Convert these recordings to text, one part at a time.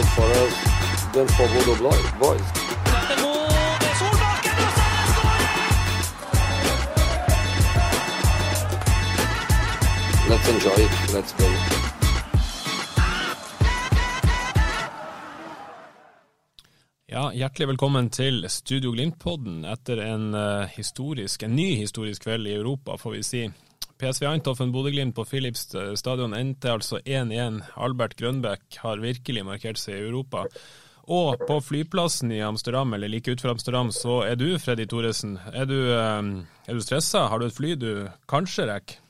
More difficult for us than for Bodo boys. Let's enjoy. Let's play. Ja, Hjertelig velkommen til Studio Glimt-podden etter en uh, historisk, en ny historisk kveld i Europa, får vi si. PSV Eindhoven Bodø-Glimt på Philips eh, stadion endte altså 1-1. Albert Grønbæk har virkelig markert seg i Europa. Og på flyplassen i Amsterdam, eller like utenfor Amsterdam, så er du, Freddy Thoresen. Er du, eh, er du stressa? Har du et fly du kanskje rekker?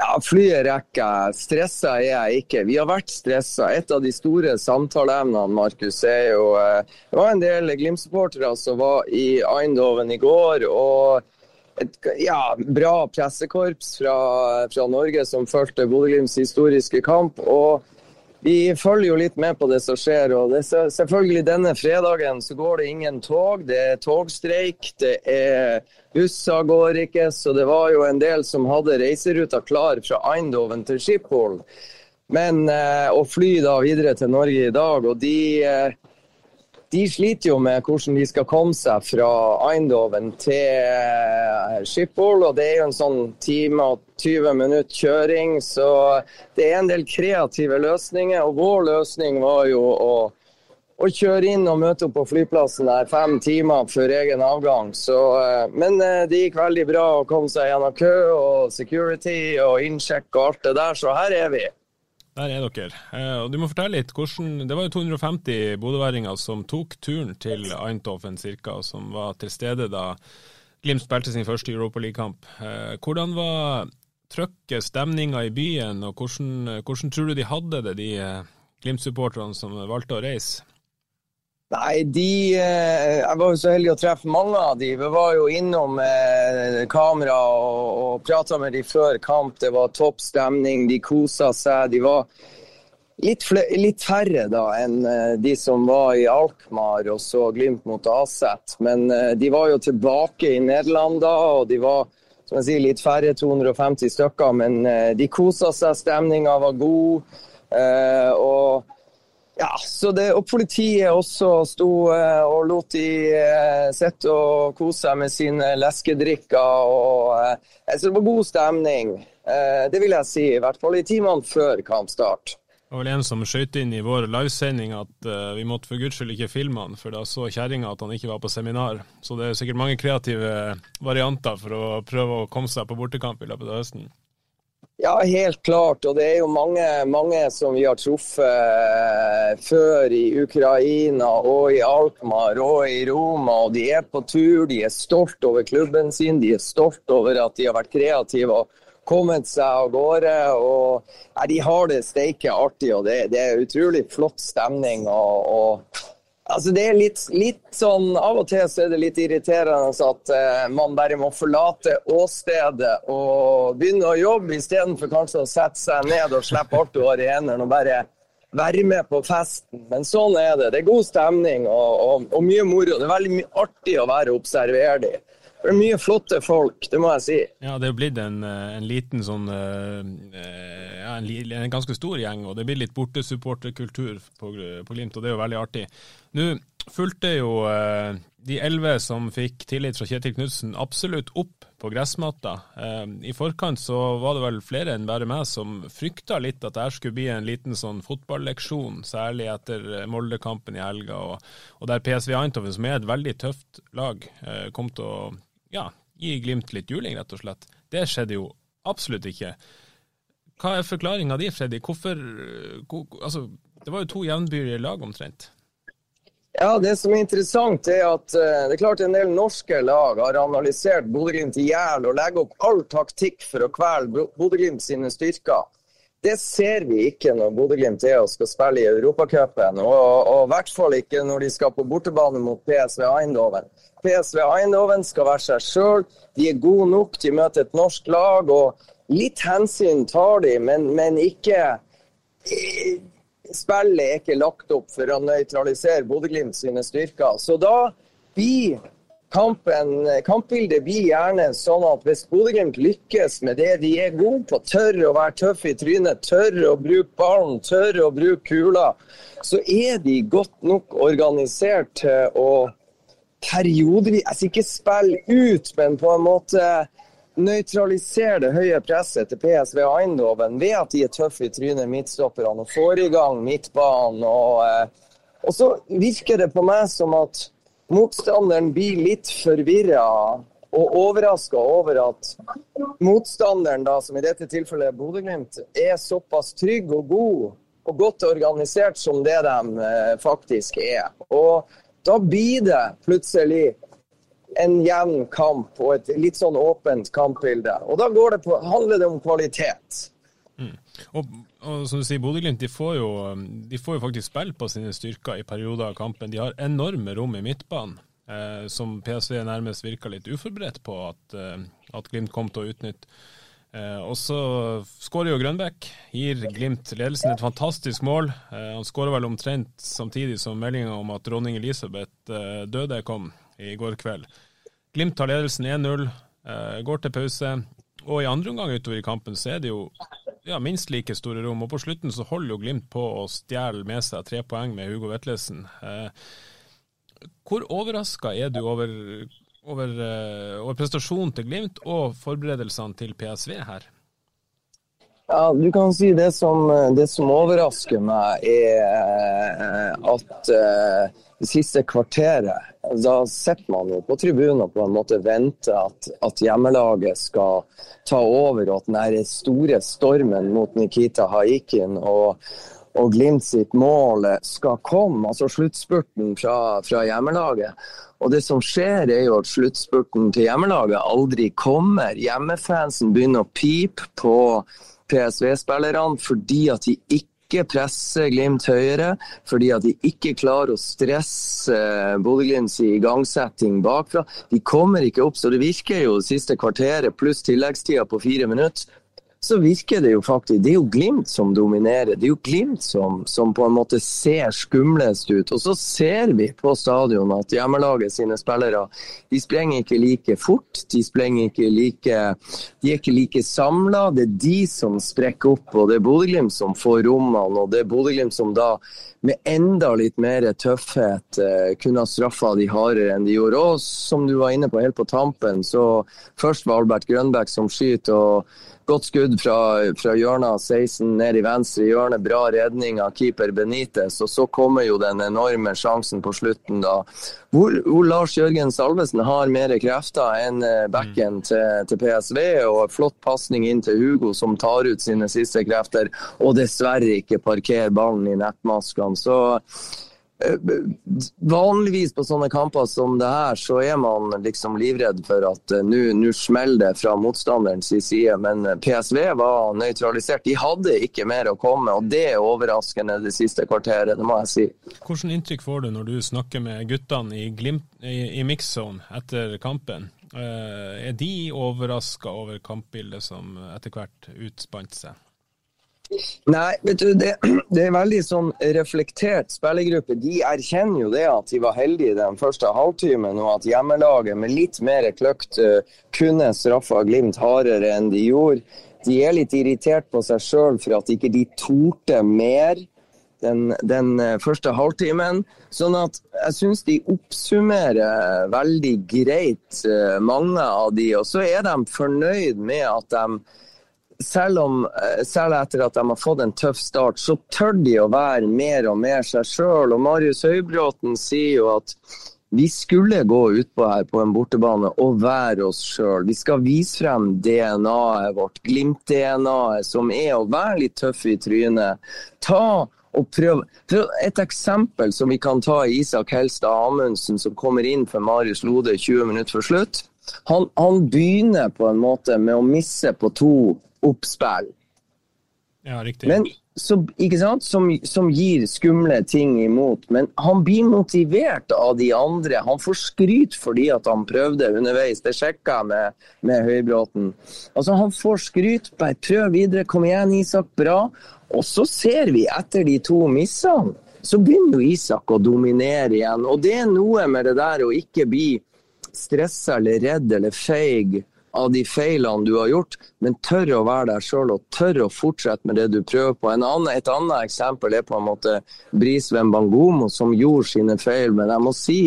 Ja, Flyet rekker. Stressa er jeg ikke. Vi har vært stressa. Et av de store samtaleemnene Markus, er jo eh, Det var en del Glimt-supportere som var i Eindhoven i går. og et ja, bra pressekorps fra, fra Norge som fulgte Bodø-Glimts historiske kamp. og vi følger jo litt med på det som skjer. og det, selvfølgelig Denne fredagen så går det ingen tog. Det er togstreik. det er Busser går ikke, så det var jo en del som hadde reiseruta klar fra Eindhoven til Schiphol. Men eh, å fly da videre til Norge i dag, og de, eh, de sliter jo med hvordan de skal komme seg fra Eindhoven til eh, Schiphol. Og det er jo en sånn time og 20 minutt kjøring, så det er en del kreative løsninger. Og vår løsning var jo å å kjøre inn og møte opp på flyplassen der fem timer før egen avgang. Så, eh, men eh, det gikk veldig bra å komme seg gjennom kø og security og innsjekk og alt det der, så her er vi. Der er dere. Eh, og du må fortelle litt hvordan Det var jo 250 bodøværinger som tok turen til Eindhoven og som var til stede da Glimt spilte sin første Europaligakamp. Eh, hvordan var trøkket, stemninga i byen, og hvordan, hvordan tror du de hadde det, de eh, Glimt-supporterne som valgte å reise? Nei, de eh, Jeg var jo så heldig å treffe mange av de. Vi var jo innom eh, kamera og, og prata med de før kamp. Det var topp stemning, de kosa seg. De var litt, litt færre da enn eh, de som var i Alkmaar og så Glimt mot Aset. Men de var jo tilbake i Nederland da, og de var som jeg sier, litt færre, 250 stykker. Men de kosa seg, stemninga var god. Og ja, så det, og politiet også sto eh, og lot de eh, sitte og kose seg med sine leskedrikker. Og, eh, så det var god stemning. Det vil jeg si, i hvert fall i timene før kampstart. Det var vel en som skjøt inn i vår livesending at uh, vi måtte for guds skyld ikke filme han, for da så kjerringa at han ikke var på seminar. Så det er sikkert mange kreative varianter for å prøve å komme seg på bortekamp i løpet av høsten. Ja, helt klart. Og det er jo mange, mange som vi har truffet før i Ukraina og i Alkmaar og i Roma. Og de er på tur, de er stolt over klubben sin, de er stolt over at de har vært kreative og kommet seg av gårde. og ja, De har det steike artig, og det, det, er utrolig flott stemning. og, og Altså det er litt, litt, sånn, Av og til så er det litt irriterende at eh, man bare må forlate åstedet og begynne å jobbe, istedenfor kanskje å sette seg ned og slippe alt har i hendene og bare være med på festen. Men sånn er det. Det er god stemning og, og, og mye moro. Det er veldig artig å være observerdig. Det er mye flotte folk, det må jeg si. Ja, det er blitt en, en liten sånn ja, en, en, ganske stor gjeng, og det blir litt bortesupporterkultur på, på Glimt, og det er jo veldig artig. Nå fulgte jo eh, de elleve som fikk tillit fra Kjetil Knutsen absolutt opp på gressmatta. Eh, I forkant så var det vel flere enn bare meg som frykta litt at det skulle bli en liten sånn fotballeksjon, særlig etter Molde-kampen i helga, og, og der PSV Eindhoven, som er et veldig tøft lag, eh, kom til å ja, gi Glimt litt juling, rett og slett. Det skjedde jo absolutt ikke. Hva er forklaringa di, Freddy? Hvorfor altså, Det var jo to jevnbyrdige lag, omtrent. Ja, Det som er interessant, er at uh, det er klart en del norske lag har analysert Bodø-Glimt i hjel og legger opp all taktikk for å kvele Bodø-Glimt sine styrker. Det ser vi ikke når Bodø-Glimt er og skal spille i Europacupen, og i hvert fall ikke når de skal på bortebane mot PSV Eindhoven. PSV Eindhoven skal være seg sjøl, de er gode nok, de møter et norsk lag. og Litt hensyn tar de, men, men ikke spillet er ikke lagt opp for å nøytralisere Bodø-Glimt sine styrker. Så da blir kampen, kampbildet blir gjerne sånn at hvis Bodø-Glimt lykkes med det de er gode på, tør å være tøffe i trynet, tør å bruke ballen, tør å bruke kula, så er de godt nok organisert til å periodevis altså Ikke spille ut, men på en måte nøytralisere det høye presset til PSV Eindhoven ved at de er tøffe i trynet, midtstopperne, og får i gang midtbanen. Og, eh, og, så virker det på meg som at motstanderen blir litt forvirra og overraska over at motstanderen, da, som i dette tilfellet Bodø-Glimt, er såpass trygg og god og godt organisert som det de eh, faktisk er. Og da blir det plutselig en jevn kamp og et litt sånn åpent kampbilde. Og da det på, handler det om kvalitet. Mm. Og, og, som du sier, Bodø-Glimt de, får jo faktisk spille på sine styrker i perioder av kampen. De har enorme rom i midtbanen, eh, som PSV nærmest virka litt uforberedt på at, eh, at Glimt kom til å utnytte. Eh, og så skårer jo Grønbæk, gir Glimt ledelsen et fantastisk mål. Eh, han skårer vel omtrent samtidig som meldinga om at dronning Elisabeth eh, døde kom i går kveld. Glimt tar ledelsen 1-0, eh, går til pause. Og i andre omgang utover i kampen så er det jo ja, minst like store rom. Og på slutten så holder jo Glimt på å stjele med seg tre poeng med Hugo Vetlesen. Eh, hvor overraska er du over, over, eh, over prestasjonen til Glimt og forberedelsene til PSV her? Ja, du kan si det som, det som overrasker meg, er at det siste kvarteret da sitter man jo på tribunen og på en måte venter at, at, hjemmelaget skal ta over, og at den store stormen mot Nikita Haikin og, og Glimt sitt mål skal komme, altså sluttspurten fra, fra, hjemmelaget. Og det som skjer, er jo at sluttspurten til hjemmelaget aldri kommer. Hjemmefansen begynner å pipe på PSV-spillerne fordi at de ikke ikke presser Glimt høyere, fordi at de ikke klarer å stresse Bodø-Glimts igangsetting bakfra. De kommer ikke opp, så det virker jo siste kvarteret pluss tilleggstida på fire minutter så virker det jo faktisk Det er jo Glimt som dominerer. Det er jo Glimt som, som, på en måte ser skumlest ut. Og så ser vi på stadion at hjemmelaget sine spillere de sprenger ikke like fort. De sprenger ikke like De er ikke like samla. Det er de som sprekker opp, og det er Bodø-Glimt som får rommene. Og det er Bodø-Glimt som da med enda litt mer tøffhet uh, kunne ha straffa de hardere enn de gjorde. Og som du var inne på helt på tampen, så først var Albert Grønbæk som skyter. og Godt skudd fra, fra hjørnet 16 ned i venstre hjørne. Bra redning av keeper Benitez. Og så kommer jo den enorme sjansen på slutten, da. Hvor, hvor Lars Jørgen Salvesen har mer krefter enn eh, backen mm. til, til, PSV. Og flott pasning inn til Hugo, som tar ut sine siste krefter. Og dessverre ikke parkerer ballen i nettmaskene. Så vanligvis på sånne kamper som det her, så er man liksom livredd for at uh, nå smeller det fra motstanderens side. Men eh, PSV var nøytralisert. De hadde ikke mer å komme, og det er overraskende det siste kvarteret, det må jeg si. Hvilket inntrykk får du når du snakker med guttene i, Glimt, i, i mix-zone etter kampen? Er de overraska over kampbildet som etter hvert utspant seg? Nei, vet du, det, det, er veldig sånn reflektert spillergruppe. De erkjenner jo det at de var heldige den første halvtimen, og at hjemmelaget med litt mer kløkt uh, kunne straffa Glimt hardere enn de gjorde. De er litt irritert på seg sjøl for at ikke de torde mer den, den uh, første halvtimen. Sånn at jeg syns de oppsummerer veldig greit, uh, mange av de. Og så er de fornøyd med at de selv, om, eh, selv etter at de har fått en tøff start, så tør de å være mer og mer seg sjøl. Marius Høybråten sier jo at vi skulle gå utpå her på en bortebane og være oss sjøl. Vi skal vise frem DNA-et vårt, Glimt-DNA-et, som er å være litt tøff i trynet. Ta og prøve Et eksempel som vi kan ta i Isak Helstad Amundsen, som kommer inn for Marius Lode 20 minutter før slutt. Han, han begynner på en måte med å misse på to oppspill. Ja, riktig. Men, sant? Som, som, gir skumle ting imot. Men han blir motivert av de andre. Han får skryt fordi at han prøvde underveis. Det sjekka jeg med, med Høybråten. Altså, han får skryt. Bare prøv videre. Kom igjen, Isak. Bra. Og så ser vi etter de to missene, så begynner jo Isak å dominere igjen. Og det er noe med det der å ikke bli stressa eller redd eller feig av de feilene du har gjort, men tør å være deg sjøl og tør å fortsette med det du prøver på. Annen, et annet eksempel er på en måte Brisveen Bangomo, som gjorde sine feil. Men jeg må si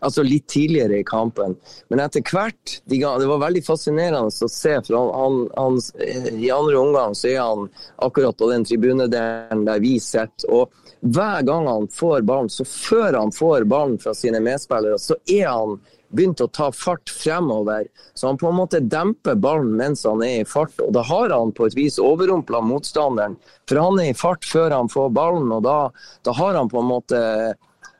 altså litt tidligere i kampen. Men etter hvert de, Det var veldig fascinerende å se. for han, han, han, I andre omgang så er han akkurat på den tribunedelen der vi sitter. Og hver gang han får ballen, så før han får ballen fra sine medspillere, så er han begynt å ta fart fremover. Så han på en måte demper ballen mens han er i fart. Og da har han på et vis overrumpla motstanderen. For han er i fart før han får ballen, og da, da har han på en måte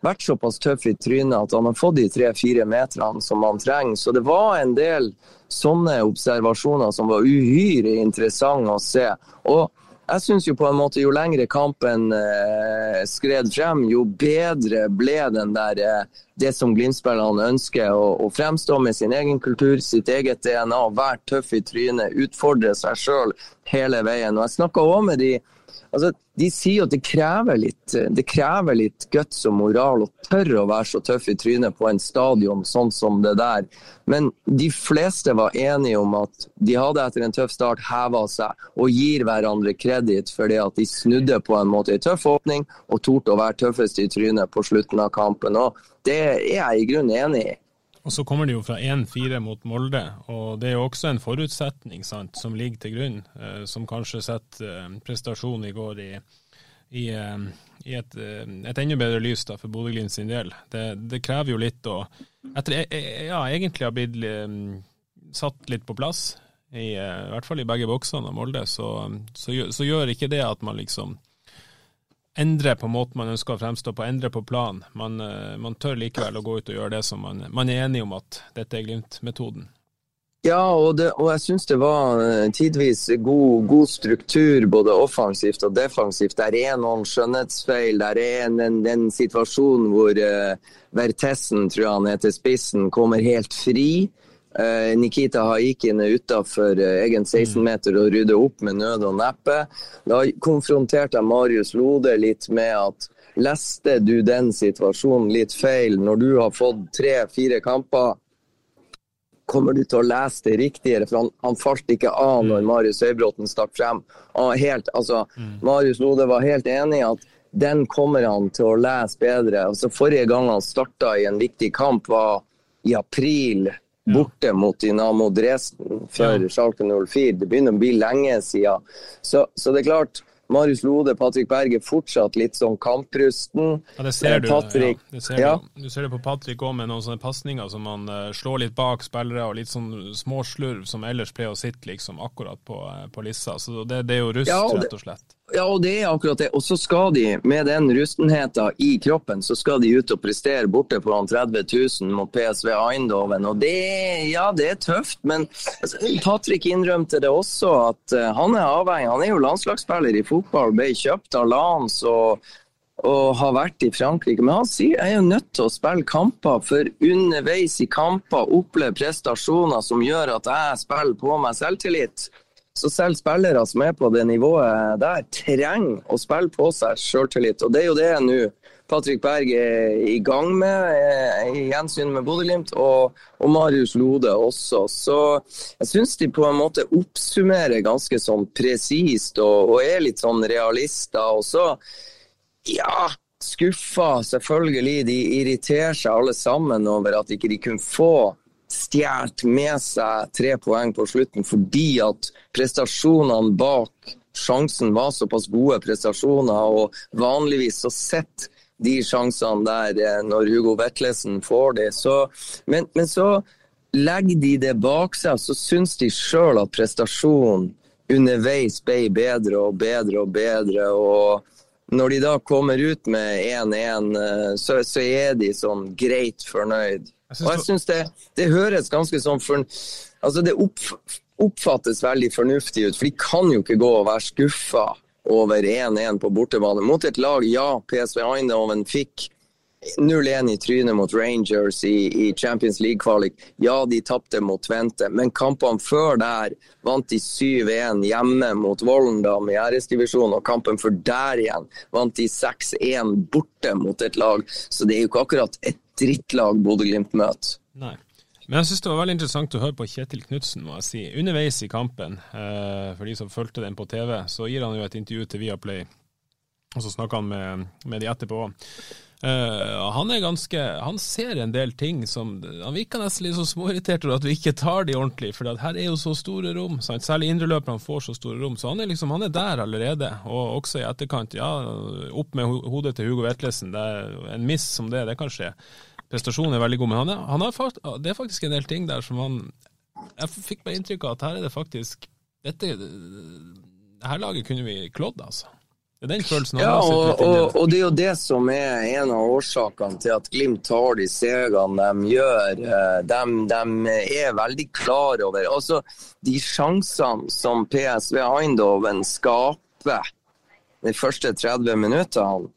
vært såpass tøff i trynet at han har fått de tre-fire meterne som han trenger. Så det var en del sånne observasjoner som var uhyre interessante å se. Og jeg syns jo på en måte jo lengre kampen eh, skred frem, jo bedre ble den der eh, det som Glimt-spillerne ønsker. Å, å, fremstå med sin egen kultur, sitt eget DNA, være tøff i trynet, utfordre seg sjøl hele veien. Og jeg snakka òg med de Altså, de sier at det krever litt det krever litt guts og moral å tørre å være så tøff i trynet på en stadion sånn som det der. Men de fleste var enige om at de hadde etter en tøff start heva seg og gir hverandre kreditt for det at de snudde på en måte i tøff åpning og torde å være tøffest i trynet på slutten av kampen. Og det er jeg i grunnen enig i. Og Så kommer de jo fra 1-4 mot Molde, og det er jo også en forutsetning sant, som ligger til grunn, eh, som kanskje setter eh, prestasjonen i går i, i, eh, i et, eh, et, enda bedre lys da, for Bodø-Glimt sin del. Det, det, krever jo litt å Etter e, e, ja, egentlig har blitt eh, satt litt på plass, i, eh, i, hvert fall i begge boksene av Molde, så, så, så gjør ikke det at man liksom endre på måten man ønsker å fremstå på, endre på plan. Man, eh, man, tør likevel å gå ut og gjøre det som man, man er enig om at dette er Glimt-metoden. Ja, og, det, og jeg syns det var eh, tidvis god, god, struktur både offensivt og defensivt. Der er noen skjønnhetsfeil. Der er en, en, en hvor uh, Vertessen, tror jeg han heter spissen, kommer helt fri. Uh, Nikita Haikin er utafor uh, egen 16-meter og rydder opp med nød og neppe. Da konfronterte jeg Marius Lode litt med at leste du den situasjonen litt feil når du har fått tre-fire kamper? Kommer du til å lese det riktigere? For han, han falt ikke av når mm. Marius Høybråten stakk frem. Helt, altså, mm. Marius Lode var helt enig i at den kommer han til å lese bedre. Altså, forrige gang han starta i en viktig kamp, var i april borte mot Dynamo Dresden ja. Schalke 04. Det begynner å bli lenge siden. Så, så det er klart, Marius Lode, Patrick Berge fortsatt litt sånn kamprusten. Ja, det ser du. Patrick, ja, det ser ja. du. du. ser det på Patrick òg, med noen sånne pasninger som han uh, slår litt bak spillere, og litt sånn småslurv som ellers pleier å sitte liksom akkurat på, uh, på lissa. Så det, det, er jo rust, ja, rett og slett. Ja, og det er akkurat det. Og så skal de, med den rustenheten i kroppen, så skal de ut og prestere borte på 30 000 mot PSV Eindhoven. Og det, ja, det er tøft, men Patrick innrømte det også, at uh, han er avhengig. Han er jo landslagsspiller i fotball, ble kjøpt av Lans og, og har vært i Frankrike. Men han sier jeg er jo nødt til å spille kamper, for underveis i kamper oppleve prestasjoner som gjør at jeg spiller på meg selvtillit. Så selv spillere som er på det nivået der, trenger å spille på seg sjøltillit. Og det er jo det nå Patrick Berg er i gang med i gjensyn med Bodø-Glimt, og, og, Marius Lode også. Så jeg syns de på en måte oppsummerer ganske sånn presist og, og, er litt sånn realister. Og så, ja, skuffa selvfølgelig. De irriterer seg alle sammen over at ikke de kunne få stjålet med seg tre poeng på slutten fordi at prestasjonene bak sjansen var såpass gode prestasjoner, og vanligvis så sitter de sjansene der eh, når Hugo Vetlesen får det. Så, men, men, så legger de det bak seg, så syns de sjøl at prestasjonen underveis ble bedre og bedre og bedre. og når de da kommer ut med 1-1, eh, så, så, er de sånn greit fornøyd. Og jeg syns det, det, høres ganske sånn for, Altså, det opp, oppfattes veldig fornuftig ut, for de kan jo ikke gå og være skuffa over 1-1 på bortebane mot et lag ja, PSV Eindhoven fikk 0-1 i trynet mot Rangers i, i Champions League-kvalik. Ja, de tapte mot Tvente, men kampene før der vant de 7-1 hjemme mot Vollendam i æresdivisjonen, og kampen før der igjen vant de 6-1 borte mot et lag. Så det er jo ikke akkurat et drittlag Bodø-Glimt møter. Nei. Men jeg synes det var veldig interessant å høre på Kjetil Knutsen, må jeg si. Underveis i kampen, eh, for de som fulgte den på TV, så gir han jo et intervju til Viaplay, og så snakker han med, med de etterpå. Uh, han er ganske Han ser en del ting som Han virker nesten litt så småirritert over at vi ikke tar de ordentlig, for her er jo så store rom. Sant? Særlig indreløperne får så store rom. Så han er liksom Han er der allerede, og også i etterkant. Ja, opp med hodet til Hugo Vetlesen. Det er En miss som det, det kan skje. Prestasjonen er veldig god, men han er, han fakt, det er faktisk en del ting der som han Jeg fikk bare inntrykk av at her er det faktisk Dette, her laget kunne vi klådd, altså. Det er den følelsen ja, har litt og, og det er jo det som er en av årsakene til at Glimt tar de stegene de gjør. Eh, de, de, er veldig klar over Altså, de sjansene som PSV Eindhoven skaper de første 30 minuttene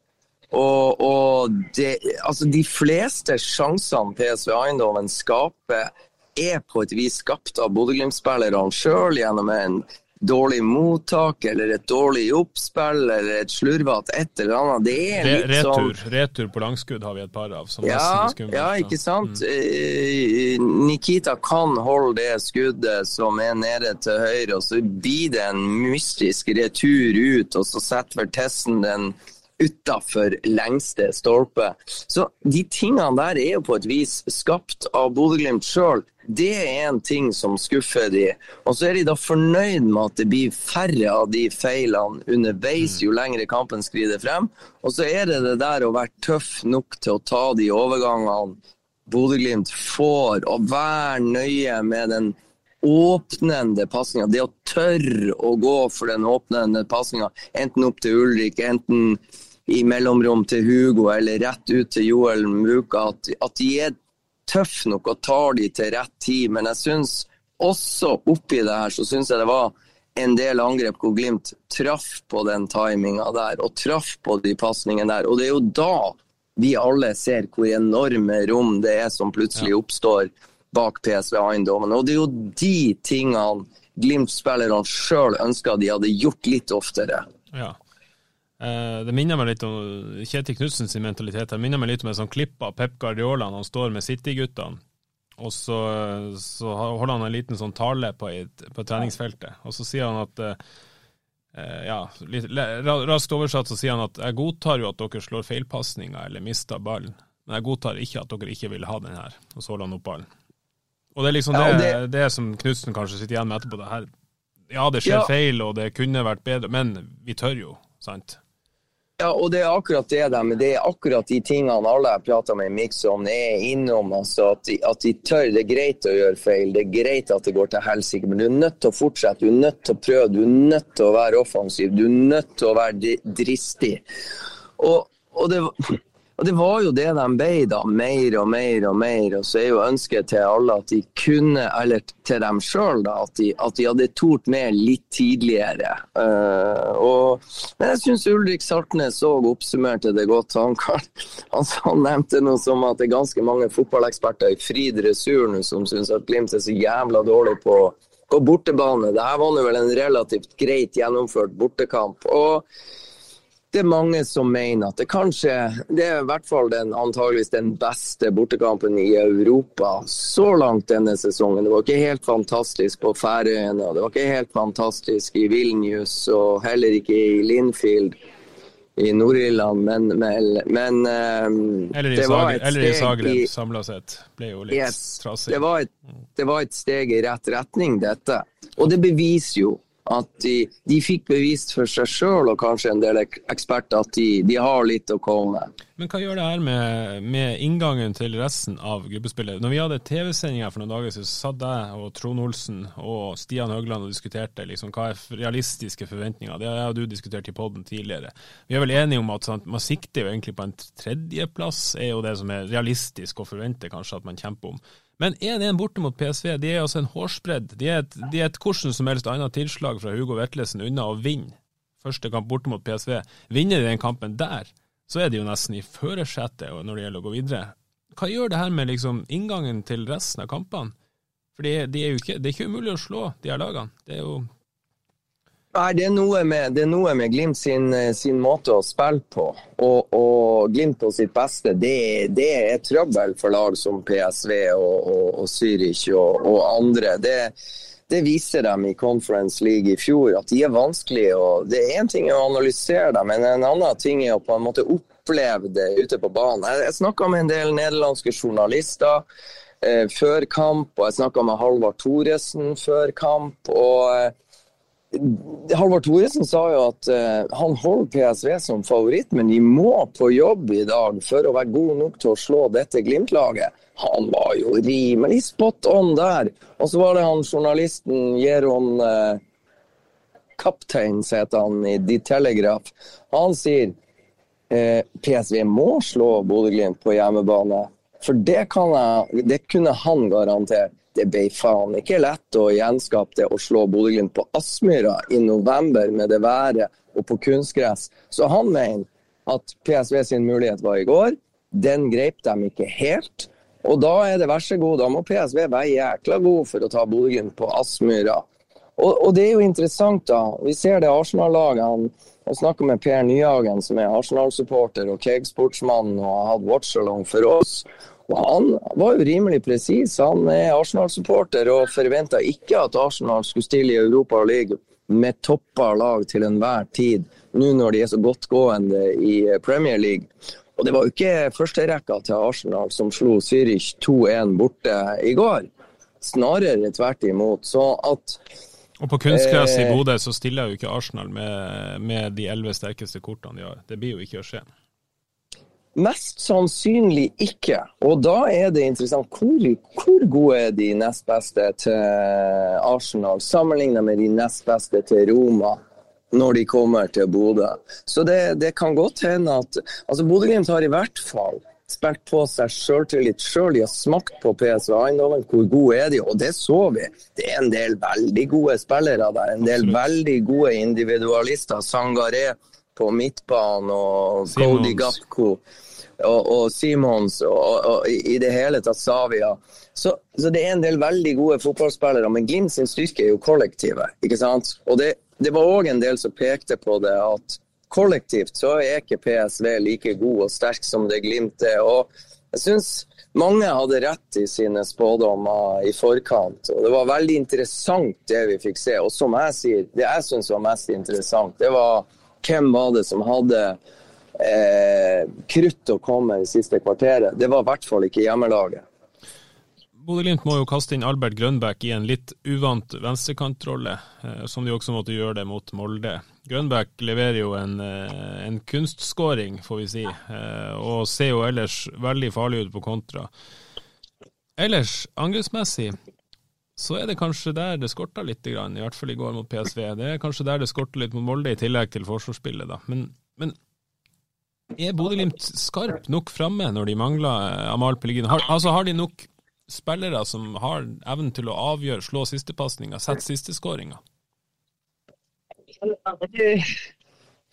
og, og det, altså de fleste sjansene PSV Eindhoven skaper, er på et vis skapt av Bodø-Glimt-spillerne sjøl gjennom en dårlig mottak eller et dårlig oppspill eller et slurvete et eller annet. Det er litt retur, sånn Retur på langskudd har vi et par av. ja, ja, ikke sant. Mm. Eh, Nikita kan holde det skuddet som er nede til høyre, og så blir det en mystisk retur ut, og så setter Vertessen den utafor lengste stolpe. Så de tingene der er jo på et vis skapt av Bodø-Glimt sjøl. Det er en ting som skuffer de. Og så er de da fornøyd med at det blir færre av de feilene underveis jo lengre kampen skrider frem. Og så er det det der å være tøff nok til å ta de overgangene Bodø-Glimt får, og være nøye med den åpnende pasninga. Det å tørre å gå for den åpnende pasninga, enten opp til Ulrik, enten i mellomrom til Hugo eller rett ut til Joel Muka, at, at de er tøffe nok og tar de til rett tid. Men jeg syns også oppi det her, så syns jeg det var en del angrep hvor Glimt traff på den timinga der, og traff på de pasningene der. Og det er jo da vi alle ser hvor enorme rom det er som plutselig oppstår bak PSV Eindhoven. Og det er jo de tingene Glimt-spillerne sjøl ønska de hadde gjort litt oftere. Ja. Eh, det minner meg litt om Kjetil Knutsen sin mentalitet. Det minner meg litt om et sånt klipp av Pep Guardiola når han står med City-guttene. Og så, så, holder han en liten sånn tale på, et, på treningsfeltet. Og så sier han at eh, ja, litt, Raskt oversatt så sier han at jeg godtar jo at dere slår feilpasninger eller mister ballen, men jeg godtar ikke at dere ikke vil ha den her. Og så holder han opp ballen. Og det er liksom det, det, det som Knutsen kanskje sitter igjen med etterpå. Det her. Ja, det skjer ja. feil, og det kunne vært bedre, men vi tør jo, sant? Ja, og det er akkurat det men det er akkurat de tingene alle jeg prater med i Mixon er innom. Altså at, de, at, de, tør. Det er greit å gjøre feil, det er greit at det går til helsike, men du er nødt til å fortsette. Du er nødt til å prøve, du er nødt til å være offensiv, du er nødt til å være dristig. Og, og det og det var jo det de ble, da. Mer og mer og mer. Og så er jo ønsket til alle at de kunne, eller til dem sjøl, at, de, at de hadde tort mer litt tidligere. Uh, og, men jeg syns Ulrik Saltnes òg oppsummerte det godt. Han, han, han, nevnte noe som at det er ganske mange fotballeksperter i fri dressur nå som syns at Glimt er så jævla dårlig på, på bortebane. Dette var nå vel en relativt greit gjennomført bortekamp. og det er mange som mener at det kanskje Det er i hvert fall den, antageligvis den beste bortekampen i Europa så langt denne sesongen. Det var ikke helt fantastisk på Færøyene, og det var ikke helt fantastisk i Vilnius og heller ikke i Linfield i Nord-Irland, men, men, men um, Eller i, det var et eller i Zagreb, samla sett. Ble jo litt yes, trassig. Det var, et, det var et steg i rett retning, dette. Og det beviser jo At de, de fikk bevist for seg sjøl og kanskje en del eksperter at de, de, har litt å komme med. Men hva gjør det her med, med inngangen til resten av gruppespillet? Når vi hadde TV-sending for noen dager siden, så satt jeg og Trond Olsen og Stian Høgland og diskuterte liksom, hva er realistiske forventninger. Det har jeg og du diskutert i poden tidligere. Vi er vel enige om at sant, man sikter jo egentlig på en tredjeplass, er jo det som er realistisk å forvente kanskje at man kjemper om. Men 1-1 borte mot PSV, de er altså en hårsbredd. De er et, de er et hvordan som helst annet tilslag fra Hugo Vetlesen unna å vinne første kamp borte mot PSV. Vinner de den kampen der, så er de jo nesten i førersetet når det gjelder å gå videre. Hva gjør det her med liksom inngangen til resten av kampene? For de, de er ikke, det er ikke umulig å slå de her lagene. Det er jo Nei, det er noe med, er noe med Glimt sin, sin, måte å spille på. Og, og Glimt på sitt beste, det, det, er trøbbel for lag som PSV og, og, og Zürich og, og, andre. Det, det, viser dem i Conference League i fjor, at de er vanskelige. Det er én ting å analysere dem, men en annen ting er å på en måte oppleve det ute på banen. Jeg, jeg snakka med en del nederlandske journalister eh, før kamp, og jeg snakka med Halvard Thoresen før kamp. og eh, Halvard Thoresen sa jo at uh, han holder PSV som favoritt, men de må på jobb i dag for å være god nok til å slå dette Glimt-laget. Han var jo rimelig spot on der. Og så var det han journalisten Jeron uh, Kaptein, heter han i The Telegraph. Han sier uh, eh, PSV må slå Bodø-Glimt på hjemmebane. For det, jeg, det kunne han garantert det ble faen ikke lett å gjenskape det å slå Bodø-Glimt på Aspmyra i november med det været og på kunstgress. Så han mener at PSV sin mulighet var i går. Den greip de ikke helt. Og da er det vær så god, da må PSV være jækla god for å ta Bodø-Glimt på Aspmyra. Og, og, det er jo interessant, da. Vi ser det Arsenal-laget. Han snakker med Per Nyhagen, som er Arsenal-supporter og Keg-sportsmann og har hatt watch-along for oss. Og Han var jo rimelig presis. Han er Arsenal-supporter og forventa ikke at Arsenal skulle stille i Europa League med toppa lag til enhver tid, nå når de er så godtgående i Premier League. Og Det var jo ikke førsterekka til Arsenal som slo Zürich 2-1 borte i går. Snarere tvert imot. Så at og på kunstgress i eh, Bodø så stiller jo ikke Arsenal med, med de elleve sterkeste kortene de har. Det blir jo ikke å skje. Mest sannsynlig ikke. Og da er det interessant hvor, hvor gode er de nest beste til Arsenal sammenlignet med de nest beste til Roma når de kommer til Bodø. Så det, det kan godt hende at altså Bodø-Glimt har i hvert fall spilt på seg sjøltillit sjøl. De har smakt på PSV Eindhoven. Hvor gode er de? Og det så vi. Det er en del veldig gode spillere der. En del Absolutt. veldig gode individualister. Sangaré på midtbanen og. Cody Gapko og, og Simons og, og, i det hele tatt Savia. Så, så, det er en del veldig gode fotballspillere, men Glimt sin styrke er jo kollektivet. ikke sant? Og det, det var òg en del som pekte på det, at kollektivt så er ikke PSV like god og sterk som det Glimt er. og jeg synes mange hadde rett i sine spådommer i forkant. og Det var veldig interessant det vi fikk se. Og som jeg sier, det jeg syns var mest interessant, det var hvem var det som hadde eh, krutt å komme i siste kvarteret. Det var i hvert fall ikke hjemmelaget. Bodø-Glimt må jo kaste inn Albert Grønbæk i en litt uvant venstrekantrolle, eh, som de også måtte gjøre det mot Molde. Grønbæk leverer jo en, eh, en kunstskåring, får vi si, eh, og ser jo ellers veldig farlig ut på kontra. Ellers, angrepsmessig, så er det kanskje der det skorta litt, i hvert fall i går mot PSV. Det er kanskje der det skorter litt mot Molde, i tillegg til forsvarsspillet. da. Men, men er Bodø-Glimt skarp nok framme når de mangler eh, Amal Pellegrin? Har, altså, har de nok spillere som har evnen til å avgjøre, slå sistepasninga, sette sisteskåringa?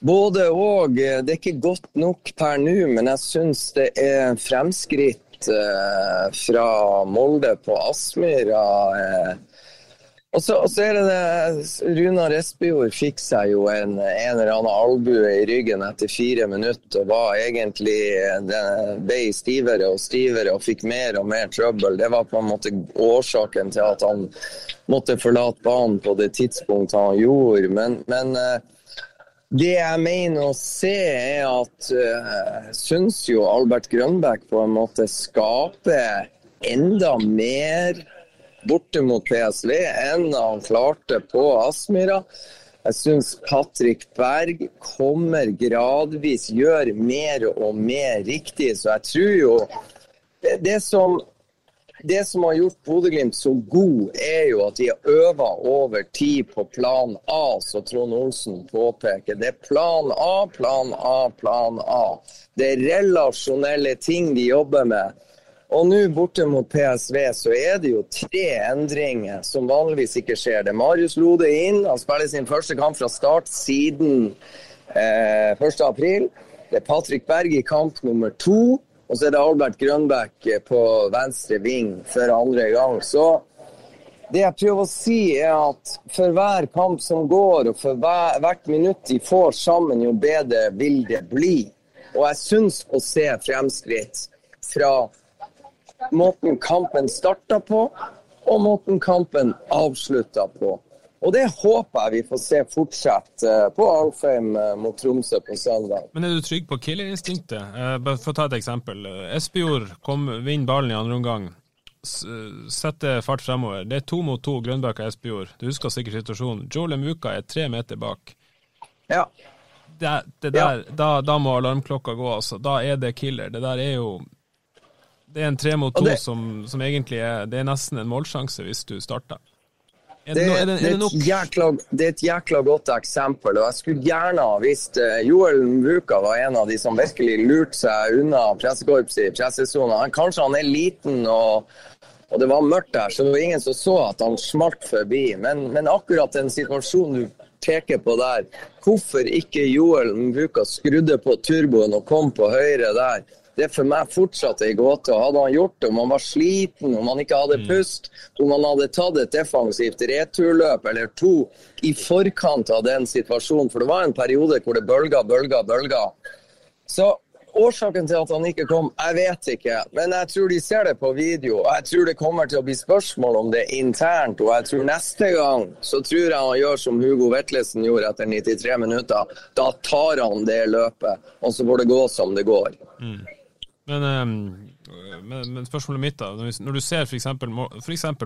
Både og. Det er ikke godt nok per nå, men jeg syns det er fremskritt eh, fra Molde på Aspmyra. Eh, og så, og så, er det det Runar Espejord fikk seg jo en, en eller annen albue i ryggen etter fire minutter og var egentlig det ble stivere og stivere og fikk mer og mer trøbbel. Det var på en måte årsaken til at han måtte forlate banen på det tidspunktet han gjorde. Men, men eh, det jeg mener å se, er at uh, syns jo Albert Grønbæk på en måte skaper enda mer borte mot PSV enn han klarte på Aspmyra. Jeg syns Patrick Berg kommer gradvis, gjør mer og mer riktig. Så jeg tror jo det, som det som har gjort Bodø-Glimt så god, er jo at de har øva over tid på plan A, som Trond Olsen påpeker. Det er plan A, plan A, plan A. Det er relasjonelle ting de jobber med. Og nå borte mot PSV så er det jo tre endringer som vanligvis ikke skjer. Det er Marius Lode inn. Han spiller sin første kamp fra start siden eh, 1.4. Det er Patrick Berg i kamp nummer to. Og så er det Albert Grønbæk på venstre ving for andre gang. Så det jeg prøver å si, er at for hver kamp som går, og for hver, hvert minutt de får sammen, jo bedre vil det bli. Og jeg syns å se fremskritt fra måten kampen starta på, og måten kampen avslutta på. Og det håper jeg vi får se fortsette eh, på Alfheim eh, mot Tromsø på søndag. Men er du trygg på killerinstinktet? Eh, for å ta et eksempel. Espejord vinner ballen i andre omgang. Setter fart fremover. Det er to mot to, Grønbæk og Espejord. Du husker sikkert situasjonen. Joel Muka er tre meter bak. Ja. Det, det der, ja. Da, da, må alarmklokka gå, altså. Da er det killer. Det der er jo det er en tre mot to det, som, som, egentlig er Det er nesten en målsjanse hvis du starter. Er det, er det, er det, et jækla, det er et jækla godt eksempel. og Jeg skulle gjerne ha visst uh, Joel Mvuka var en av de som virkelig lurte seg unna pressekorpset i pressesona. Kanskje han er liten og, og det var mørkt der, så det var ingen som så at han smalt forbi. Men, men akkurat den situasjonen du peker på der, hvorfor ikke Joel Mbuka skrudde på turboen og kom på høyre der, det er for meg fortsatt ei gåte. Hadde han gjort det om han var sliten, om han ikke hadde mm. pust, om han hadde tatt et defensivt returløp eller to i forkant av den situasjonen, for det var en periode hvor det bølga, bølga, bølga. Så årsaken til at han ikke kom, jeg vet ikke. Men jeg tror de ser det på video. Og Jeg tror det kommer til å bli spørsmål om det internt. Og jeg tror neste gang så tror jeg han gjør som Hugo Vetlesen gjorde etter 93 minutter. Da tar han det løpet, og så får det gå som det går. Mm. Men, ehm, men, men, spørsmålet mitt, da. Når du ser f.eks.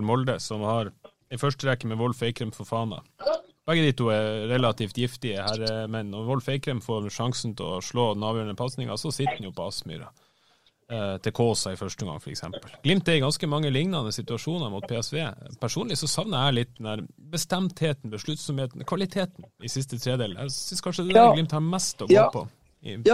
Molde, som har i første rekke med Wolf Eikrem for Fana. Begge de to er relativt giftige herremenn. og Wolf Eikrem får sjansen til å slå den avgjørende pasninga, så sitter han jo på Aspmyra. Eh, til Kåsa i første gang, f.eks. Glimt er i ganske mange lignende situasjoner mot PSV. Personlig så savner jeg litt den der bestemtheten, besluttsomheten, kvaliteten i siste tredel. Jeg syns kanskje det er det Glimt har mest å gå på. Ja,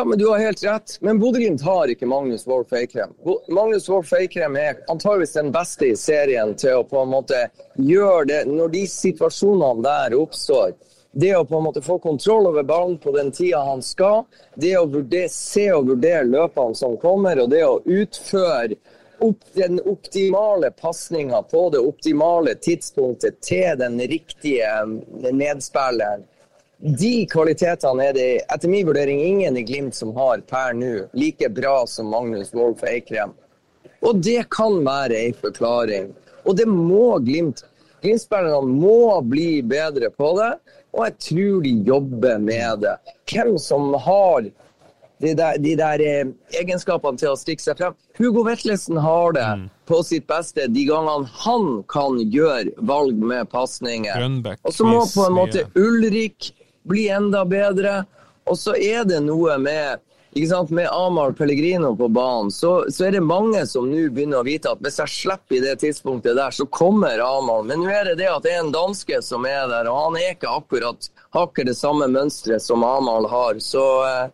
men du har helt rett. Men Bodø-Glimt har ikke Magnus Wolff Eikrem. Magnus Wolff Eikrem er antageligvis den beste i serien til å på en måte gjøre det når de situasjonene der oppstår. Det å på en måte få kontroll over ballen på den tida han skal, det å vurdere, se og vurdere løpene som kommer, og det å utføre opp den optimale pasninga på det optimale tidspunktet til den riktige nedspilleren de kvalitetene er det etter min vurdering ingen i Glimt som har per nå like bra som Magnus Wolff Eikrem. Og det kan være en forklaring. Og det må Glimt. Glimt-spillerne må bli bedre på det, og jeg tror de jobber med det. Hvem som har de der, de der eh, egenskapene til å stikke seg frem. Hugo Vetlesen har det mm. på sitt beste de gangene han kan gjøre valg med pasninger. Og så må på en måte Ulrik bli enda bedre. Og så er det noe med med Amahl Pellegrino på banen, så, så, er det mange som nå begynner å vite at hvis jeg slipper i det tidspunktet der, så kommer Amahl. Men nå er det det at det er en danske som er der, og han er ikke akkurat hakker det samme mønsteret som Amahl har. Så eh,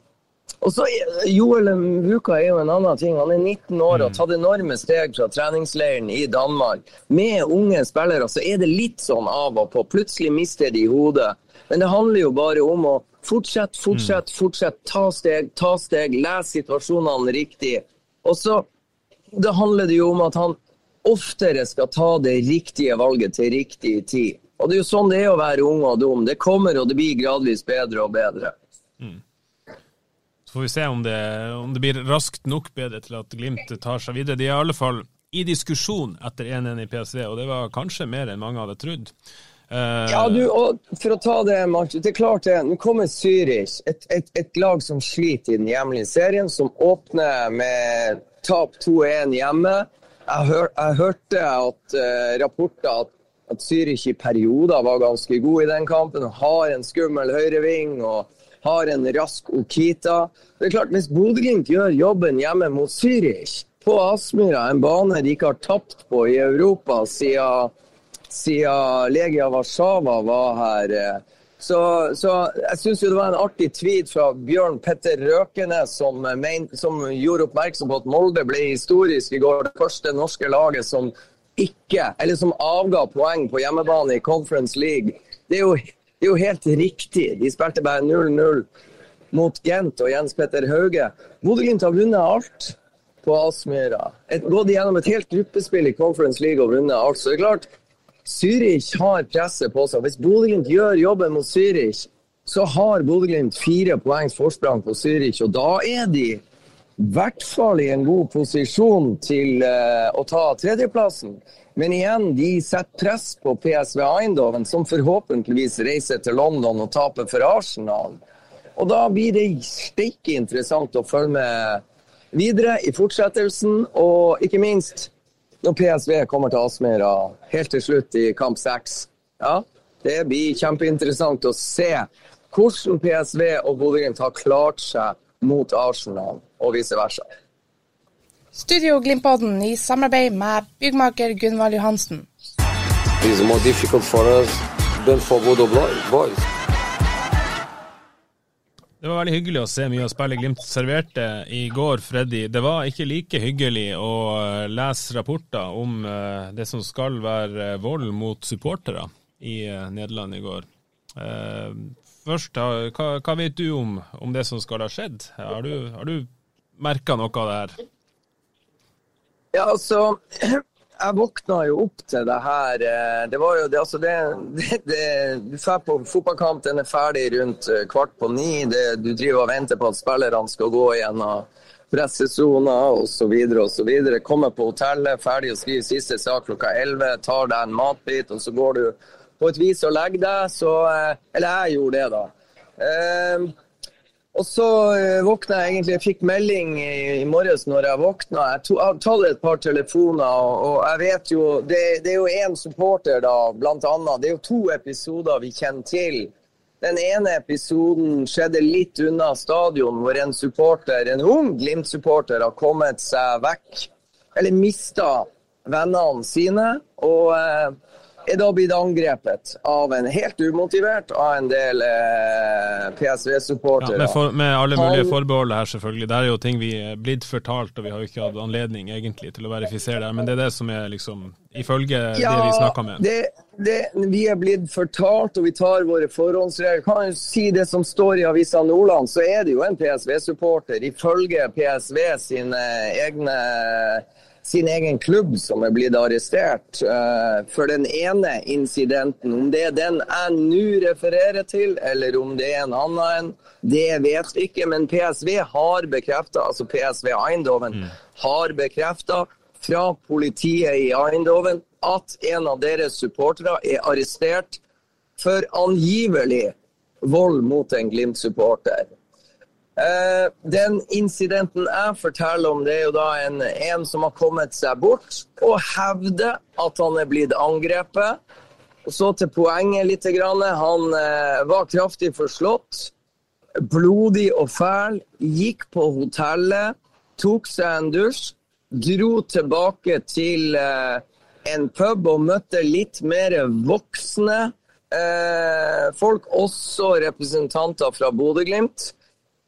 og så Joel Vuka er jo en annen ting. Han er 19 år og har mm. tatt enorme steg fra treningsleiren i Danmark. Med unge spillere så er det litt sånn av og på. Plutselig mister de hodet. Men det handler jo bare om å fortsette, fortsette, mm. fortsette. Ta steg, ta steg. Les situasjonene riktig. Og så det handler det jo om at han oftere skal ta det riktige valget til riktig tid. Og det er jo sånn det er å være ung og dum. Det kommer og det blir gradvis bedre og bedre. Så får vi se om det, om det, blir raskt nok bedre til at Glimt tar seg videre. De er i alle fall i diskusjon etter 1-1 i PSV, og det var kanskje mer enn mange hadde trodd. Uh, ja, du, og For å ta det, Martin. Det er klart det. Nå kommer Zürich, et, et, et, lag som sliter i den hjemlige serien, som åpner med tap 2-1 hjemme. jeg, hør, jeg hørte at uh, rapporter at, at Zürich i perioder var ganske god i den kampen. Har en skummel høyreving og har en rask Okita. Det er klart, Hvis Bodø-Glimt gjør jobben hjemme mot Zürich på Aspmyra, en bane de ikke har tapt på i Europa siden, siden Legia Warszawa var her uh, så, så jeg syns det var en artig tweet fra Bjørn Petter Røkenes som, men, som, gjorde oppmerksom på at Molde ble historisk i går. Det første norske laget som ikke, eller som avga poeng på hjemmebane i Conference League. Det er jo, det er jo helt riktig. De spilte bare 0-0 mot Gent og Jens Petter Hauge. Bodø-Glimt har vunnet alt på Aspmyra. Gått gjennom et helt gruppespill i Conference League og vunnet alt. Så det er klart, Zürich har presset på seg. Hvis Bodø-Glimt gjør jobben mot Zürich, så har Bodø-Glimt fire poengs forsprang på Zürich. Og da er de i hvert fall i en god posisjon til uh, å ta tredjeplassen. Men igjen, de setter press på PSV Eindhoven, som forhåpentligvis reiser til London og taper for Arsenal. Og da blir det steike interessant å følge med videre i fortsettelsen, og ikke minst når PSV kommer til Aspmyra helt til slutt i kamp seks. Ja, det blir kjempeinteressant å se hvordan PSV og Bodø-Glimt har klart seg mot Arsenal, og vice versa. Studio Glimpodden i samarbeid med byggmaker Gunvald Johansen. It's more difficult for us than for Bodo boys. Det var veldig hyggelig å se mye av spillet Glimt serverte i går, Freddy. Det var ikke like hyggelig å eh, lese rapporter om eh, det som skal være vold mot supportere i eh, Nederland i går. Først, hva, hva vet du om, om, det som skal ha skjedd? Har du, har du merka noe av det her? Ja, altså jeg våkna jo opp til det her. Eh, det var jo det, altså det, det, det Du drar på fotballkamp, den er ferdig rundt eh, kvart på ni. Det, du driver og venter på at spillerne skal gå gjennom pressesoner osv. osv. Kommer på hotellet, ferdig å skrive siste sak klokka 11, tar deg en matbit, og så går du på et vis og legger deg. Så eh, Eller jeg gjorde det, da. Uh, og så uh, våkna jeg egentlig, jeg fikk melding i, i morges når jeg våkna. Jeg har et par telefoner, og, og jeg vet jo det, det er jo én supporter, da, blant annet. Det er jo to episoder vi kjenner til. Den ene episoden skjedde litt unna stadion, hvor en supporter, en ung Glimt-supporter har kommet seg vekk, eller mista vennene sine. og... Uh, er da blitt angrepet av en helt umotivert av en del eh, PSV-supportere. Ja, med, for, med, alle mulige Han, forbehold her, selvfølgelig. Det er jo ting vi er blitt fortalt, og vi har jo ikke hatt anledning egentlig til å verifisere det. Men det er det som er liksom ifølge ja, det vi snakka med. Det, det, vi er blitt fortalt, og vi tar våre forhåndsregler. Kan jo si det som står i Avisa Nordland, så er det jo en PSV-supporter, ifølge PSV sine egne sin egen klubb som er blitt arrestert uh, for den ene incidenten. Om det er den jeg nå refererer til, eller om det er en annen en, det vet vi ikke. Men PSV har bekrefta, altså PSV Eindhoven mm. har bekrefta fra politiet i Eindhoven at en av deres supportere er arrestert for angivelig vold mot en Glimt-supporter. Uh, den incidenten jeg forteller om, det er jo da en, en, som har kommet seg bort og hevder at han er blitt angrepet. Og så til poenget litt. Han eh, var kraftig forslått, blodig og fæl. Gikk på hotellet, tok seg en dusj, dro tilbake til eh, en pub og møtte litt mer voksne folk, også representanter fra Bodø-Glimt.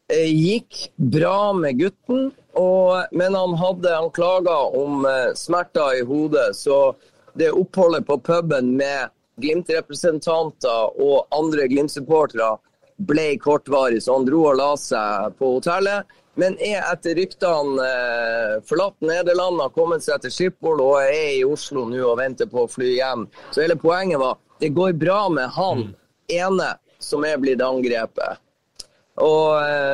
Eh, gikk bra med gutten, og, men han hadde han klaga om uh, smerter i hodet. Så det oppholdet på puben med Glimt-representanter og andre Glimt-supportere ble kortvarig, så han dro og la seg på hotellet. Men er etter ryktene eh, forlatt Nederland, har kommet seg til Schiphol og er i Oslo nå og venter på å fly hjem. Så hele poenget var det går bra med han mm. ene som er blitt angrepet. Og,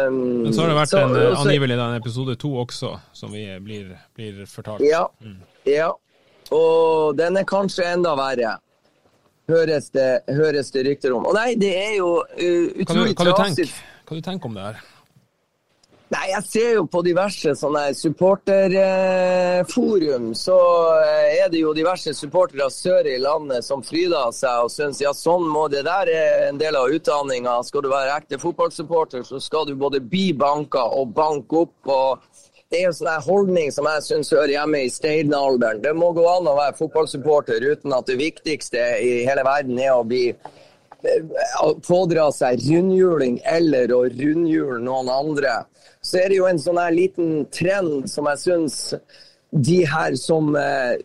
um, Men så har det vært så, en, også, angivelig en episode to også, som vi blir, blir fortalt. Ja, mm. ja, og den er kanskje enda verre. Høres det, høres det rykter om. Og nei, det er jo uh, utrolig trasig. Hva du tenker om det her? Nei, jeg ser jo på diverse sånne supporterforum, så eh, er det jo diverse supportere sør i landet som fryder seg og syns ja, sånn må det der er en del av utdanninga. Skal du være ekte fotballsupporter, så skal du både bli banka og banke opp. og det er en sånn holdning som jeg syns hører hjemme i steinalderen. Det må gå an å være fotballsupporter uten at det viktigste i hele verden er å bli pådra seg rundhjuling eller å rundhjule noen andre, så er det jo en sånn her liten trend som jeg syns de her som eh,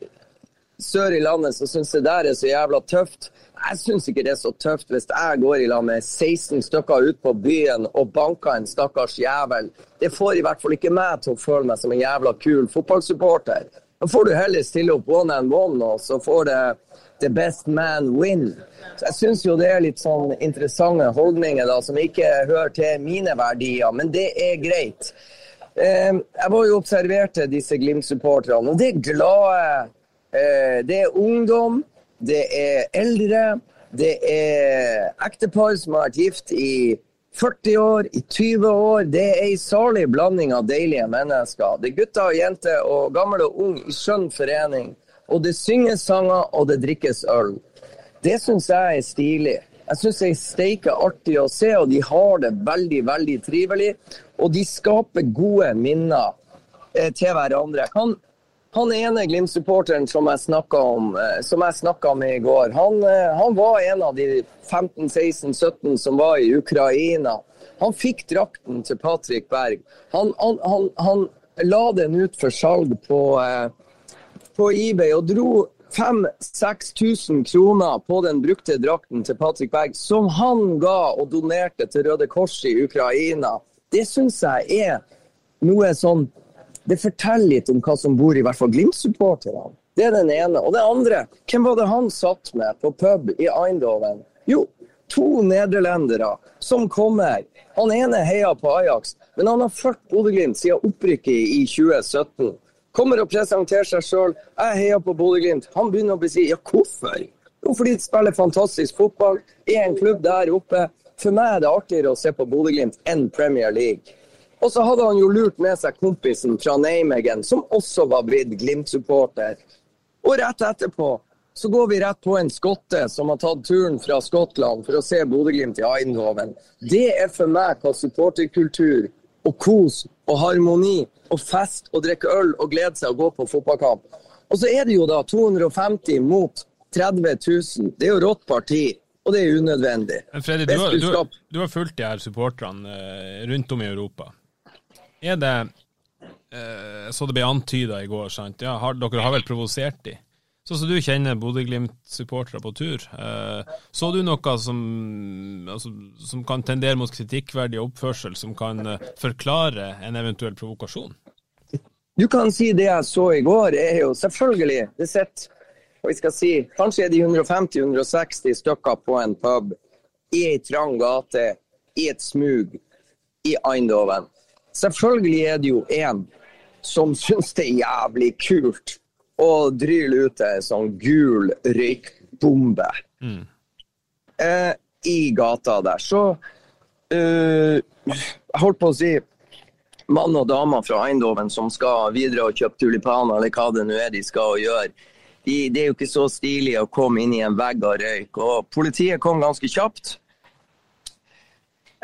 sør i landet som syns det der er så jævla tøft. Jeg syns ikke det er så tøft hvis jeg går i lag med 16 stykker ut på byen og banker en stakkars jævel. Det får i hvert fall ikke meg til å føle meg som en jævla kul fotballsupporter. Da får du heller stille opp one and one, og så får det the best man win. Så jeg syns jo det er litt sånn interessante holdninger da, som ikke hører til mine verdier, men det er greit. Eh, jeg var jo observerte disse Glimt-supporterne, og det er glade. Eh, det er ungdom, det er eldre, det er ektepar som har vært gift i 40 år, i 20 år. Det er ei salig blanding av deilige mennesker. Det er gutter og jenter og gammel og ung i skjønn forening. Og det synges sanger, og det drikkes øl. Det syns jeg er stilig. Jeg syns det er steike artig å se, og de har det veldig, veldig trivelig. Og de skaper gode minner eh, til hverandre. Han, han ene Glimt-supporteren som jeg snakka om, eh, med i går, han, eh, han, var en av de 15-16-17 som var i Ukraina. Han fikk drakten til Patrick Berg. Han, han, han la den ut for salg på eh, på eBay og dro 5000-6000 kroner på den brukte drakten til Patrick Berg, som han ga og donerte til Røde Kors i Ukraina. Det syns jeg er noe sånn Det forteller litt om hva som bor i hvert fall Glimt-supporterne. Det er den ene. Og det andre, hvem var det han satt med på pub i Eindhoven? Jo, to nederlendere som kommer. Han ene heier på Ajax, men han har ført Bodø-Glimt siden opprykket i 2017. Kommer og presenterer seg sjøl. Jeg heier på Bodø-Glimt. Han begynner å bli si ja, hvorfor? Jo, fordi de spiller fantastisk fotball, er en klubb der oppe. For meg er det artigere å se på Bodø-Glimt enn Premier League. Og så hadde han jo lurt med seg kompisen fra Nijmegen, som også var blitt Glimt-supporter. Og rett etterpå så går vi rett på en skotte som har tatt turen fra Skottland for å se Bodø-Glimt i Eindhoven. Det er for meg hva supporterkultur og kos og harmoni og fest og drikke øl og glede seg og gå på fotballkamp. Og så er det jo da 250 mot 30 000. Det er jo rått parti, og det er unødvendig. Freddy, du har, du, du har fulgt de her supporterne eh, rundt om i Europa. Er det eh, Så det ble antyda i går, sant? Ja, har, dere har vel provosert de? Sånn som du kjenner Bodø-Glimt-supportere på tur. Eh, så du noe som, altså, som kan tendere mot kritikkverdig oppførsel, som kan eh, forklare en eventuell provokasjon? Du kan si det jeg så i går, er jo selvfølgelig Det sitter vi skal si, kanskje er de 150-160 stykker på en pub i ei trang gate, i et smug, i Eindhoven. Selvfølgelig er det jo én som syns det er jævlig kult og dryler ut ei sånn gul røykbombe mm. eh, i gata der. Så eh, jeg holdt på å si mann og dame fra Eindhoven som skal videre og kjøpe tulipaner, eller hva det nå er de skal gjøre. De, det er jo ikke så stilig å komme inn i en vegg av røyk. Og politiet kom ganske kjapt.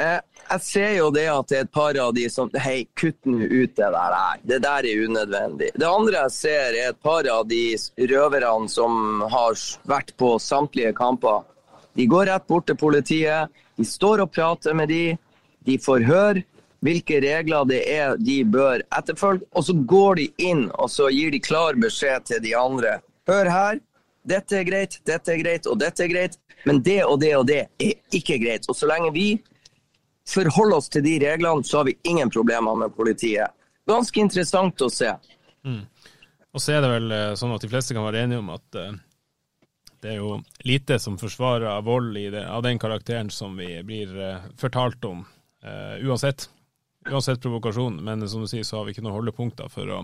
Eh, jeg ser jo det at det er et par av de som Hei, kutt nå ut det der. Det der er unødvendig. Det andre jeg ser, er et par av de røverne som har vært på samtlige kamper. De går rett bort til politiet, de står og prater med de, de får høre hvilke regler det er de bør etterfølge, og så går de inn og så gir de klar beskjed til de andre. Hør her, dette er greit, dette er greit og dette er greit, men det og det og det er ikke greit. Og så lenge vi forholde oss til de reglene, så har vi ingen problemer med politiet. Ganske interessant å se. Mm. Og så er det vel eh, sånn at de fleste kan være enige om at uh, det er jo lite som forsvarer vold det, av den karakteren som vi blir uh, fortalt om, uh, uansett. Uansett provokasjon, men som du sier, så har vi ikke noen holdepunkter for å,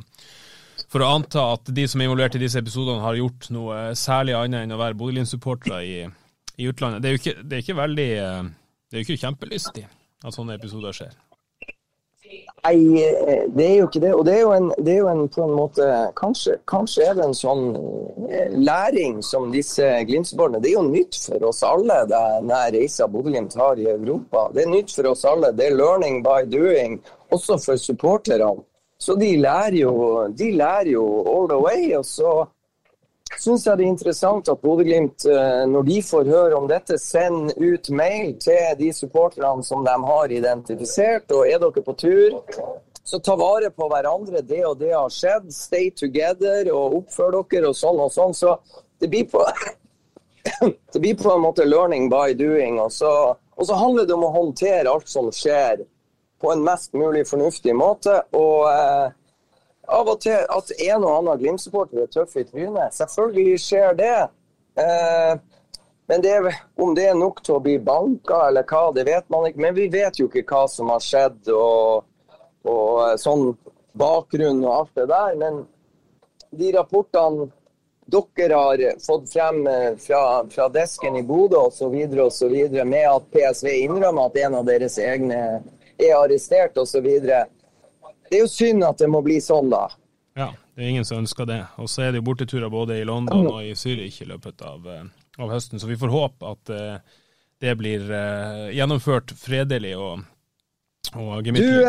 for å anta at de som er involvert i disse episodene, har gjort noe særlig annet enn å være Bodø-Glimt-supportere i, i, utlandet. Det er jo ikke, det er ikke veldig Det er jo ikke kjempelystig at sånne episoder skjer? Nei, eh, det er jo ikke det. Og det er jo en, er jo en på en måte kanskje, kanskje, er det en sånn eh, læring som disse Glimt-supporterne Det er jo nytt for oss alle, denne reisa Bodø-Glimt har i Europa. Det er nytt for oss alle. Det er learning by doing, også for supporterne. Så de lærer jo, de lærer jo all the way. og så syns jeg det er interessant at Bodø-Glimt, eh, når de får høre om dette, sender ut mail til de supporterne som de har identifisert. Og er dere på tur, så ta vare på hverandre. Det og det har skjedd. Stay together og oppfør dere og sånn og sånn. Så det blir på, det blir på en måte learning by doing. Og så, og så handler det om å håndtere alt som skjer på en mest mulig fornuftig måte. og eh, av og til at en og annen Glimt-supporter er tøff i trynet. Selvfølgelig skjer det. Eh, men det, om det er nok til å bli banka eller hva, det vet man ikke. Men vi vet jo ikke hva som har skjedd og, og eh, sånn bakgrunn og alt det der. Men de rapportene dere har fått frem eh, fra, fra desken i Bodø osv., med at PSV innrømmer at en av deres egne er arrestert osv det er jo synd at det må bli sånn, da. Ja, det er ingen som ønsker det. Og så er det jo borteturer både i London og i Zürich i løpet av, eh, av, høsten, så vi får håpe at uh, det blir uh, gjennomført fredelig og, og gemyttlig.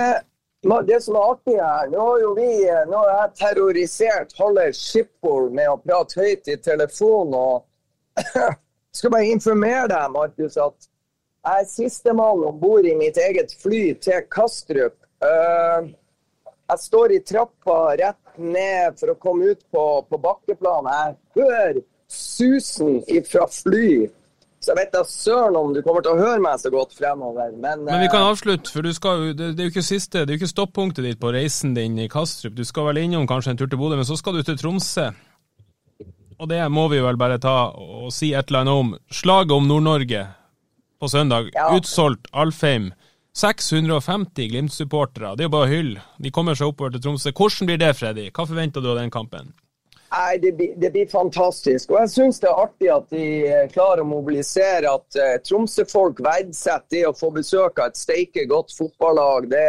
det som er artig her, nå har jo vi nå har jeg terrorisert halve Schiphol med å prate høyt i telefon. og skal bare informere deg, Markus, at jeg er sistemann om bord i mitt eget fly til Kastrup. Uh, jeg står i trappa rett ned for å komme ut på, på bakkeplan. Jeg hører susen fra fly. Så jeg vet da søren om du kommer til å høre meg så godt fremover. Men, Men vi kan eh, avslutte, for skal, det, det, er jo ikke siste, det er jo ikke stoppunktet ditt på reisen din i Kastrup. Du skal vel innom kanskje en tur til Bodø, men så skal du til Tromsø. Og det må vi vel bare ta og si et eller annet om. Slaget om Nord-Norge på søndag. Ja. Utsolgt Alfheim. 650 Glimt-supportere, det er jo bare hyll. De kommer seg oppover til Tromsø. Hvordan blir det, Freddy? Hva forventer du av den kampen? Nei, det blir, det blir, fantastisk. Og jeg syns det er artig at de eh, klarer å mobilisere. At uh, Tromsø-folk verdsetter det å få besøk av et steike godt fotballag. Det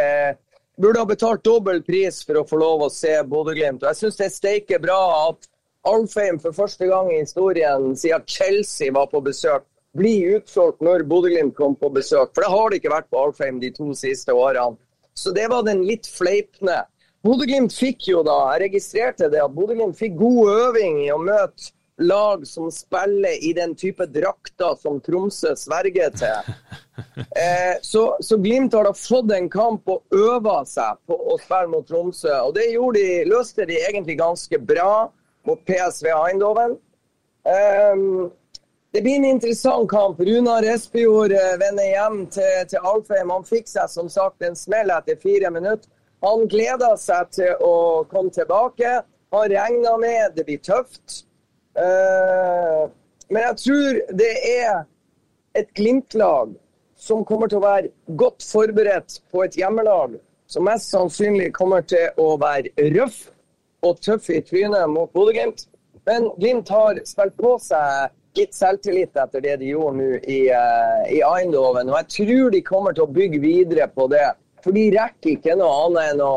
burde ha betalt dobbel pris for å få lov å se Bodø-Glimt. Og jeg syns det er steike bra at Alfheim for første gang i historien siden Chelsea var på besøk, bli utsolgt når Bodø-Glimt kom på besøk. For det har det ikke vært på Alfheim de to siste årene. Så det var den litt fleipende. Bodø-Glimt fikk jo da, jeg registrerte det, at Bodø-Glimt fikk god øving i å møte lag som spiller i den type drakter som Tromsø sverger til. Eh, så, så, Glimt har da fått en kamp og øva seg på å spille mot Tromsø. Og det de, løste de egentlig ganske bra mot PSV Eindhoven. Eh, det blir en interessant kamp. Runar Espejord eh, vender hjem til, til Alfheim. Han fikk seg som sagt en smell etter fire minutter. Han gleder seg til å komme tilbake. Han regner med det blir tøft. Uh, men jeg tror det er et Glimt-lag som kommer til å være godt forberedt på et hjemmelag som mest sannsynlig kommer til å være røff og tøff i trynet mot Bodø-Glimt. Men Glimt har spilt på seg gitt selvtillit etter det de gjorde nå i, uh, i Eindhoven. Og jeg tror de kommer til å bygge videre på det. For de rekker ikke noe annet enn å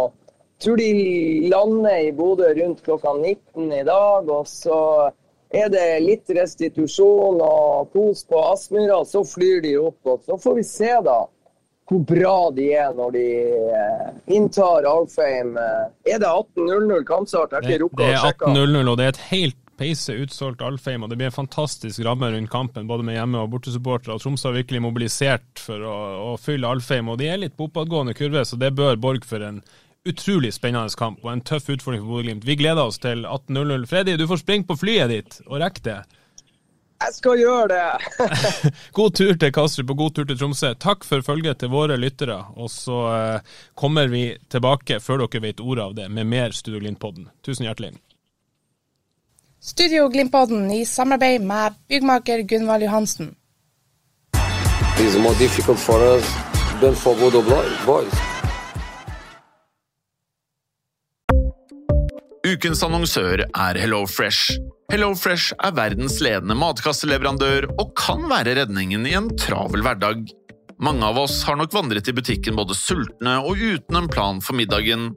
tror de lander i Bodø rundt klokka 19 i dag. Og så er det litt restitusjon og kos på Aspmyra, så flyr de opp. Og så får vi se, da, hvor bra de er når de uh, inntar Alfheim. Uh, er det 18.00 kampstart? Det, det er 18.00, og det er et helt peise utsolgt Alfheim, og det blir en fantastisk ramme rundt kampen, både med hjemme- og bortesupportere. Tromsø har virkelig mobilisert for å, å fylle Alfheim, og de er litt på oppadgående kurve, så det bør borge for en utrolig spennende kamp og en tøff utfordring for Bodø-Glimt. Vi gleder oss til 18.00. Freddy, du får springe på flyet ditt og rekke det. Jeg skal gjøre det! god tur til Kastrup og god tur til Tromsø. Takk for følget til våre lyttere. Og så uh, kommer vi tilbake, før dere vet ordet av det, med mer Studio Glimt-podden. Tusen hjertelig. Studio Glimpodden i samarbeid med byggmaker Gunvald Johansen. It's more difficult for us than for Bodo Boys. Ukens annonsør er Hello Fresh. Hello Fresh er verdens ledende matkasseleverandør og kan være redningen i en travel hverdag. Mange av oss har nok vandret i butikken både sultne og uten en plan for middagen,